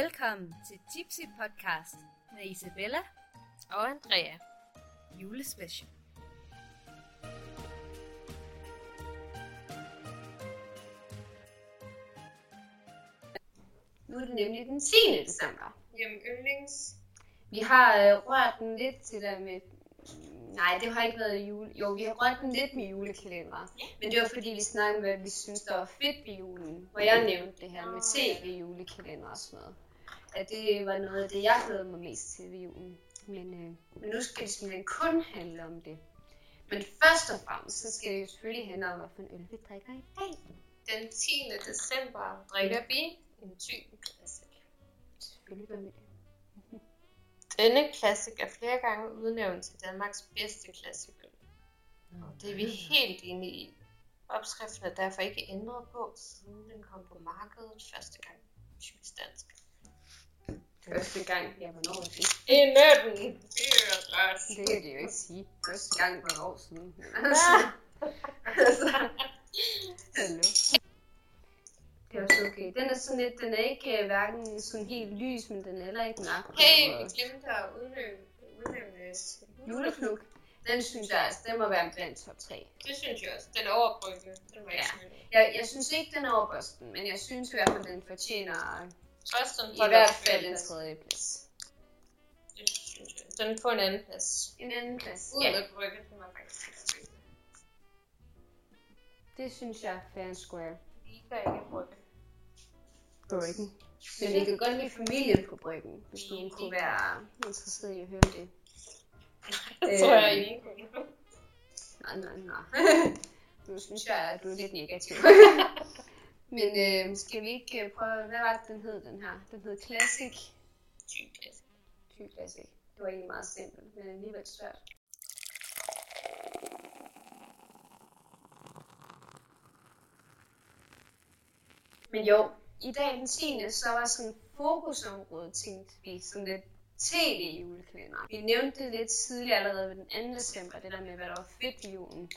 Velkommen til Tipsy Podcast med Isabella Og Andrea. julespecial. Nu er det nemlig den 10. december. Jamen, yndlings. Vi har øh, rørt den lidt til der med... Nej, det har ikke været jule... Jo, vi har rørt den lidt med julekalender. Men det var fordi, vi snakkede med, at vi synes, der var fedt ved julen. Hvor jeg nævnte det her med tv-julekalender og sådan noget. At det var noget af det, jeg glæder mig mest til ved julen. Men, øh, men nu skal det simpelthen kun handle om det. Men først og fremmest, så skal det jo selvfølgelig handle om, hvilken øl vi drikker i dag. Den 10. december drikker vi en tyk klassik. Selvfølgelig gør vi det. Denne klassik er flere gange udnævnt til Danmarks bedste klassikøl. Og det er vi helt enige i. Opskriften er derfor ikke ændret på, siden den kom på markedet første gang. Typisk dansk. Første gang, ja, hvornår det? I 1964. Det kan de jo ikke sige. Første gang for et år siden. Sådan lidt, den er ikke uh, hverken sådan helt lys, men den er heller ikke mørk. hey, vi glemte at udnævne, udnævne Juleflug. Den synes jeg, altså, den må være blandt top 3. Det synes jeg også. Den er overbrygget. Den var Ja. Jeg, jeg synes ikke, den er over Boston, men jeg synes i hvert fald, den fortjener Boston i får hvert den fald en tredje plads. Det synes jeg. Den får en anden plads. En anden plads. Ud Ja, med brygget, den var faktisk det synes jeg er fair and square. Liga ikke brygget. Bryggen. Men vi kan godt lide familien på Bryggen, hvis du kunne være interesseret i at høre det. Det tror jeg ikke. Nej, nej, nej. nu synes jeg, at du er lidt negativ. Men øh, skal vi ikke øh, prøve, hvad var det, den hed, den her? Den hed Classic. Tyk klasse. Tyk Classic. Det var egentlig meget simpelt, men alligevel svært. Men jo, i dag den 10. så var sådan fokusområde, tænkte vi, sådan lidt tv-julekalender. Vi nævnte det lidt tidligere allerede ved den 2. december, det der med, hvad der var fedt i julen.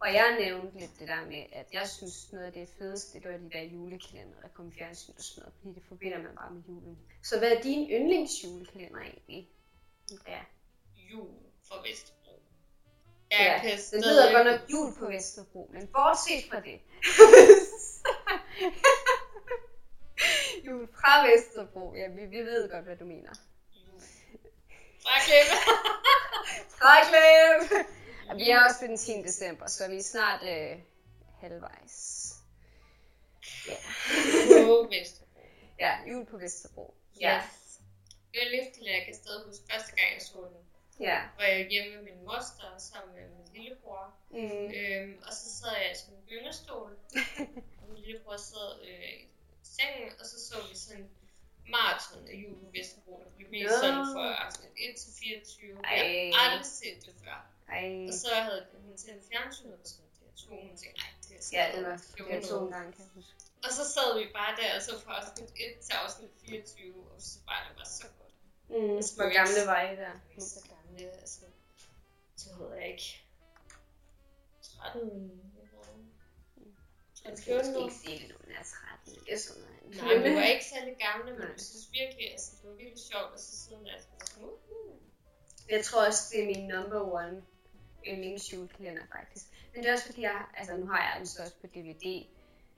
Og jeg nævnte lidt det der med, at jeg synes noget af det fedeste, det var de der julekalender, der kom fjernsyn og sådan noget, fordi det forbinder man bare med julen. Så hvad er din yndlingsjulekalender egentlig? Ja, Jul fra Vesterbro. ja den stadig... hedder godt nok Jul på Vesterbro, men bortset fra det. jul fra Vesterbro, ja, vi, vi ved godt, hvad du mener. Fraklip! Og vi er også den 10. december, så vi er snart øh, halvvejs. Ja. På Vesterbro. ja, jul på Vesterbro. Ja. Jeg løfte, jeg kan stadig huske første gang, jeg så den. Ja. Var jeg hjemme med min moster sammen med min lillebror. Mm. Øhm, og så sad jeg i sådan en gyngestol. og min lillebror sad øh, sengen, og så så vi sådan maraton af jul på Vesterbro, der blev vist sådan fra afsnit 1 til 24. Jeg Ej. har aldrig set det før. Ej. Og så havde hun tændt fjernsynet på sådan det to, hun tænkte, det er sådan Ja, det var noget det var to fjollet." gange, kan jeg huske. Og så sad vi bare der, og så fra afsnit 1 til afsnit 24, og så bare det var så godt. Mm. Altså, Hvor gamle var I der? Jeg er så gamle, altså, så ved jeg ikke. 13, Jeg jeg skal måske ikke. sige det, når man er 13. Det er sådan noget. Nej, vi var ikke særlig gamle, men jeg synes virkelig, altså, det var virkelig sjovt at så og sådan, uh, Jeg tror også, det er min number one yndlingsjulekalender, faktisk. Men det er også fordi, jeg, altså nu har jeg den så også på DVD.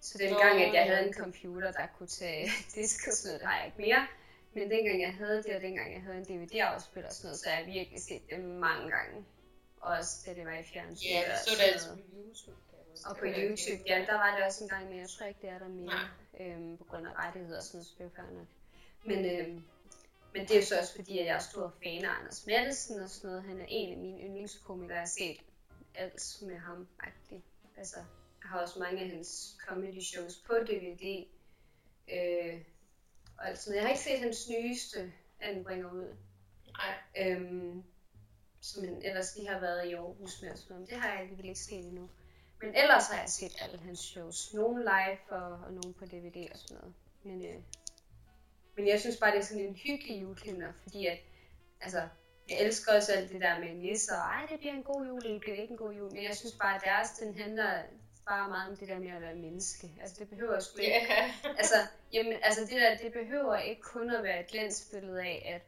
Så den gang, at jeg havde en computer, der kunne tage disk og sådan noget, det har jeg ikke mere. Men dengang jeg havde det, og dengang jeg havde en DVD-afspiller og sådan noget, så har jeg virkelig set det mange gange. Også da det var i fjernsyn. ja, og så det sådan altså på YouTube. Og på var YouTube, ja, der var det også en gang, men jeg tror ikke, det er der mere. Øhm, på grund af rettigheder og sådan noget, så det er jo fair nok. Men, øhm, men det er jo så også fordi, at jeg er stor fan af Anders Mattelsen og sådan noget. Han er en af mine yndlingskomikere, jeg har set alt med ham. -agtigt. Altså, jeg har også mange af hans comedy shows på DVD. Øh, og alt sådan noget. Jeg har ikke set hans nyeste, han bringer ud. Nej, Øhm, som han ellers lige har været i Aarhus med noget. Det har jeg alligevel ikke set endnu. Men ellers har jeg set alle hans shows. Nogle live og, og nogle på DVD og sådan noget. Men, øh, men jeg synes bare, det er sådan en hyggelig julekalender, fordi at, altså, jeg elsker også alt det der med nisser, og ej, det bliver en god jul, det bliver ikke en god jul. Men jeg synes bare, at deres, den handler bare meget om det der med at være menneske. Altså det behøver sgu ikke. Altså, jamen, altså det der, det behøver ikke kun at være et glansbillede af, at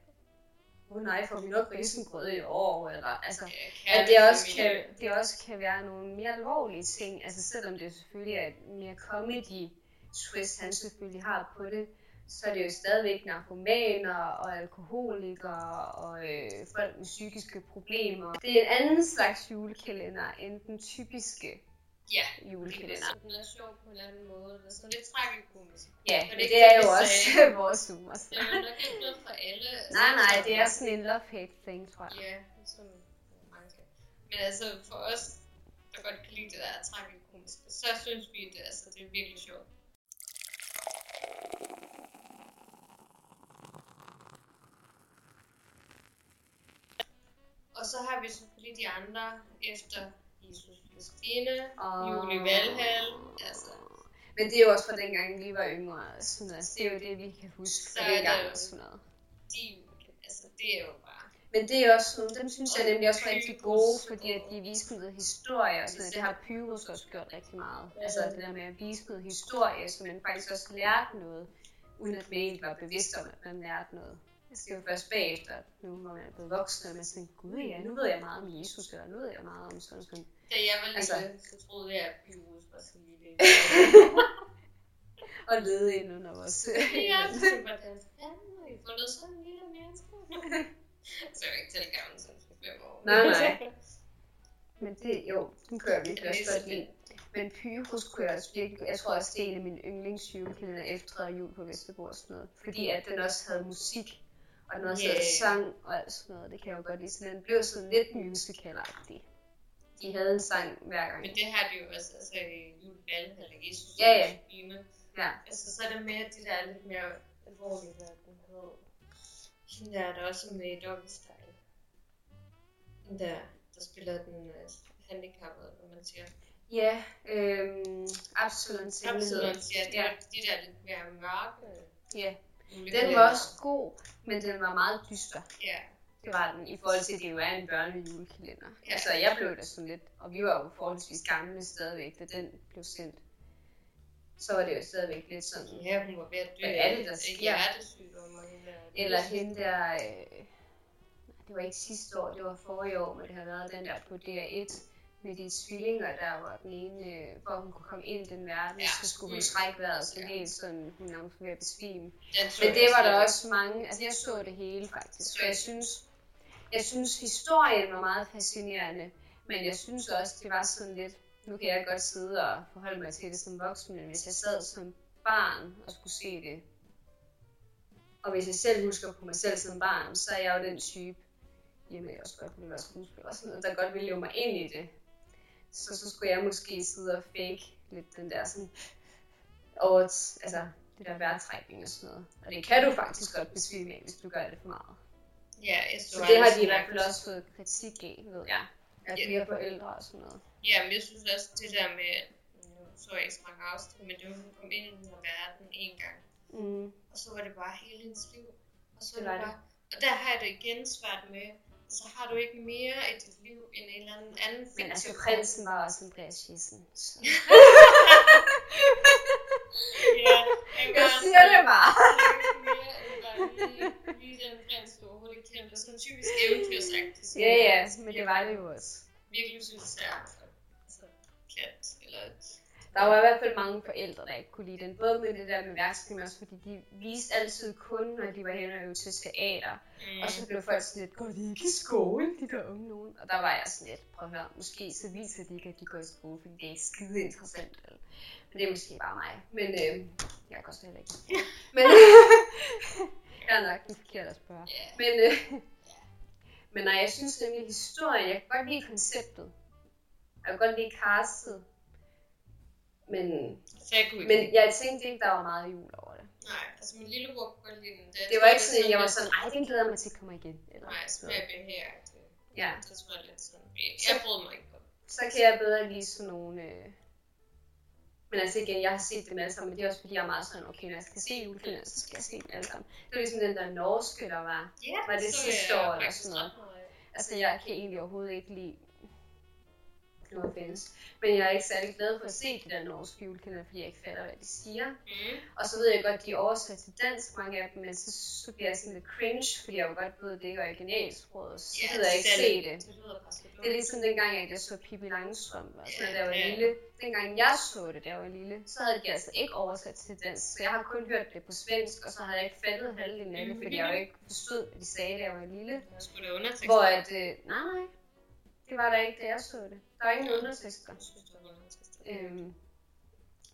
åh oh, nej, får vi nok risengrød i år, eller altså, at det også, kan, det også kan være nogle mere alvorlige ting, altså selvom det selvfølgelig er et mere comedy twist, han selvfølgelig har på det, så er det jo stadigvæk narkomaner og alkoholikere og øh, folk med psykiske problemer. Det er en anden slags julekalender end den typiske Ja, julekalender. den er sjov på en eller anden måde. Det er sådan lidt tragikomisk. Ja, men det er det er det, jo også sagde. vores humor. Det er jo nok ikke noget for alle. Nej, nej, det er sådan en love-hate thing, tror jeg. Ja, som mange kan. Men altså, for os, der godt kan lide det der tragikomiske, så synes vi, det, altså, det er virkelig sjovt. Og så har vi selvfølgelig de andre efter Christine, Og- Julie Valhall, altså, Men det er jo også fra dengang, vi var yngre. Sådan, altså, det er jo det, vi kan huske Så fra dengang sådan noget. de, altså, det er jo bare Men det er også sådan, dem synes jeg nemlig også er rigtig gode, fordi at de viser noget historie og sådan noget. Det har Pyrus også gjort rigtig meget. Altså det der med at vise noget historie, så man faktisk også lærte noget, uden at man egentlig var bevidst om, at man lærte noget. Altså, det er jo først bagefter, at nu hvor man er blevet voksen, og man tænker, gud ja, nu ved jeg meget om Jesus, eller nu ved jeg meget om sådan sådan. Da jeg var Altså- lille, så troede jeg, at Pyrus var så lille. Og lede ind under vores... ja, så hvordan fanden har I fundet sådan en lille menneske? så er jeg ikke til gammel, som skal fem år. Nej, nej. Men det, jo, den kører vi Det er også godt så lide. Men Pyrus kunne jeg også virkelig, jeg tror også, det er en af mine yndlingsjulekalender efter jul på Vesterbro og sådan noget. Fordi at den også havde musik, og den også Yeah. sang og alt sådan noget. Det kan jeg jo godt lide. Så den blev sådan lidt musical-agtig. De havde en sang hver gang. Men det har de jo også, altså i juleballen, eller Jesus. Ja, ja. Bine. Ja. Altså, så er det mere de der lidt mere alvorlige, hvad den hed. Hende der er der også med i Doggy Style. Den der, der spiller den uh, handicappede, hvad man siger. Ja, øhm, Absalons hemmelighed. Absolut, ja. De, der, de der lidt mere mørke. Ja. Den var også god, men den var meget dyster. Ja, Det var den, i forhold til, at det jo er en børnejulekalender. Ja. Altså, jeg blev da sådan lidt, og vi var jo forholdsvis gamle stadigvæk, da den blev sendt. Så var det jo stadigvæk lidt sådan, ja, hun var ved at dø. Hvad er det, der af sker? Hjertesygdom og hende der. eller hende der, øh, det var ikke sidste år, det var forrige år, men det har været den der på DR1, med de tvillinger, der var den ene, øh, hvor hun kunne komme ind i den verden, Ja. så skulle hun trække vejret sådan Ja. helt sådan, hun nærmest ved at besvime. Så Men det var der også mange, altså jeg så det hele faktisk, og jeg synes, jeg synes historien var meget fascinerende, men jeg synes også, det var sådan lidt, nu kan jeg godt sidde og forholde mig til det som voksen, men hvis jeg sad som barn og skulle se det, og hvis jeg selv husker på mig selv som barn, så er jeg jo den type, jamen jeg også godt ville være skuespiller og sådan noget, der godt ville leve mig ind i det. Så, så skulle jeg måske sidde og fake lidt den der sådan, over, altså det der vejrtrækning og sådan noget. Og det kan du faktisk godt besvime af, hvis du gør det for meget. Ja, jeg så Så det har de i hvert fald også fået kritik af, ved jeg. At Ja. flere forældre og sådan noget. Ja, men jeg synes også, det der med, nu så jeg ikke så mange afsnit, men det var, hun kom ind i den her verden en gang, Mm. og så var det bare hele hendes liv. Og så Det var det. bare, og der har jeg det igen svært med, så har du ikke mere i dit liv end en eller anden anden Men altså, prinsen var også Andreas Jessen. Så. Ja, jeg, Jeg siger det bare. mere end bare lige, den prins, du overhovedet ikke kender. Det er sådan typisk eventyrsagtigt. Ja, ja, men det var det jo også. Virkelig synes jeg, altså, kat, eller et Der var i hvert fald mange forældre, der ikke kunne lide den. Både med det der med værksting, men også fordi de viste altid kun, når de var henne og øvede til teater. Mm. Og så blev folk sådan lidt, går de ikke i skole, de der unge nogen? Og der var jeg sådan lidt, prøv at høre, måske så viser de ikke, at de går i skole, fordi det er ikke skide interessant. Eller? Men det er måske bare mig. Men øh, jeg går så heller ikke. Men jeg er nok den forkerte at spørge. Ja. Men, øh, men nej, jeg synes nemlig historien, jeg kan godt lide konceptet. Jeg kan godt lide castet. Men, Så jeg kunne ikke men jeg tænkte ikke, der var meget jul over det. Nej, altså min lillebror kunne godt lide den. Det, Det var ikke sådan, at jeg var sådan, ej, den glæder jeg mig til at komme igen. Eller Nej, sådan noget. smagen her. Ja. Det jeg lidt sådan. Jeg brød mig ikke på. så kan jeg bedre lide sådan nogle... Øh... Men altså igen, jeg har set dem alle sammen, men det er også fordi, jeg er meget sådan, okay, når jeg skal se julekalender, så skal jeg se dem alle sammen. Det var ligesom den der norske, der var. Ja, Var det så sidste jeg år eller sådan noget? Altså, jeg kan egentlig overhovedet ikke lide no offense. Men jeg er ikke særlig glad for at se de der norske julekalender, fordi jeg ikke fatter, hvad de siger. Mm. Og så ved jeg godt, at de er oversat til dansk, mange af dem, men så, så bliver jeg sådan lidt cringe, fordi jeg jo godt ved, at det ikke er originalsproget, så Ja, gider jeg ikke se det. Det Det er ligesom dengang, at jeg så Pippi Langstrøm, og sådan, da jeg var ja. lille. Dengang jeg så det, jeg var lille, så havde de altså ikke oversat til dansk. Så jeg har kun hørt det på svensk, og så havde jeg ikke fattet halvdelen af det, fordi jeg jo ikke forstod, hvad de sagde, da jeg var lille. Der. Hvor at, øh, nej, nej, det var der ikke, da jeg så det. Der var ingen undertekster. Øhm,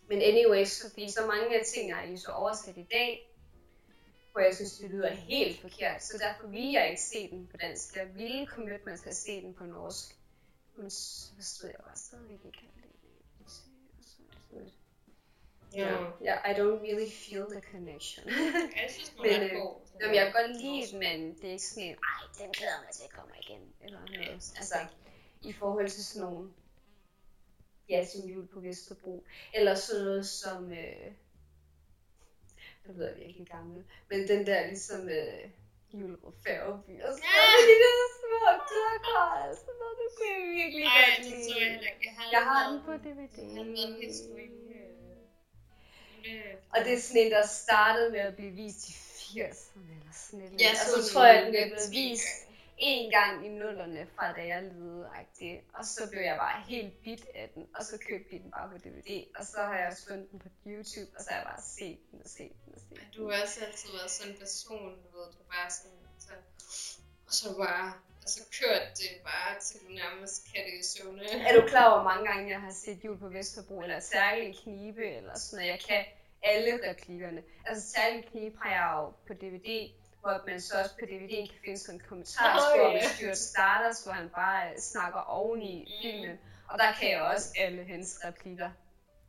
men anyways, fordi så mange af tingene er jo så oversat i dag, hvor jeg synes, det lyder helt forkert. Så derfor ville jeg ikke se den på dansk. Jeg ville commit mig til at se den på norsk. Men så ved jeg bare stadigvæk ikke Ja. Ja, I don't really feel the connection. Jeg synes, den Men, ret øh, god. Jamen, jeg kan godt lide men det er ikke sådan en, ej, den glæder jeg mig til at komme igen. Eller noget. Altså, i forhold til sådan nogle, ja, som jul på Vesterbro. Eller sådan noget som, øh, det ved jeg virkelig gammel, men den der ligesom, øh, Julerup Færgeby og sådan noget. De der små dukker og sådan noget, det kunne jeg virkelig Ej, godt jeg lide. ikke. Jeg har, Jeg har den på DVD. Jeg har lavet en historie. Øh, Og det er sådan en, der startede med at blive vist i 80'erne eller sådan et eller Jeg andet. så Og den så tror jeg, den lidt blev vist en gang i nullerne fra da jeg levede -agtigt. Og så blev jeg bare helt bit af den, og så købte vi den bare på DVD. Og så har jeg også fundet den på YouTube, og så har jeg bare set den og set den og set den. Du har også altid været sådan en person, du ved, du bare sådan, så, og så bare, og så kørt det bare, til du nærmest kan det søvne. Er du klar over, hvor mange gange jeg har set jul på Vesterbro, eller særlige knibe, eller sådan noget? Jeg kan alle replikkerne. Altså særlige knibe har jeg jo på DVD, hvor man så også på DVD'en kan finde sådan en kommentarspor Nå, med ja. Stuart Stardust, hvor han bare snakker oven i filmen. Og der kan jeg også alle hans replikker.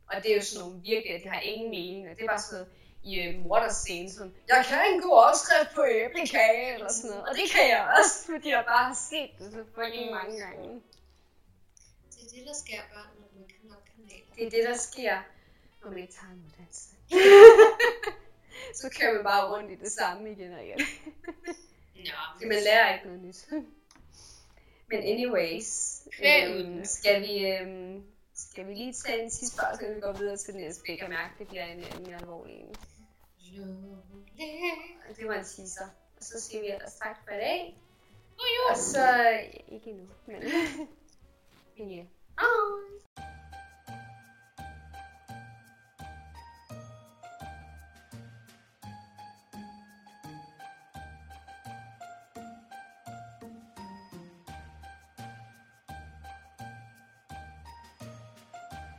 Og det er jo sådan nogle virkelig, det har ingen mening, og det er bare sådan noget i øh, morderscene, sådan, jeg kan en god opskrift på æblekage, eller sådan noget. Og det kan jeg også, fordi jeg bare har set det så fucking mange gange. Det er det, der sker børn, når man kan nok kanaler. Det er det, der sker, når man ikke tager en uddannelse. så kører man bare rundt i det samme igen og igen. Nå, Så man lærer ikke noget nyt. Men anyways, øhm, skal vi, øhm, skal vi lige tage en sidste spørgsmål, så vi går videre til næste. Jeg kan mærke, det bliver en, en mere alvorlig en. Og Det var en teaser. Og så siger vi ellers tak for i dag. Og så, ikke endnu, men, men ja. Hej!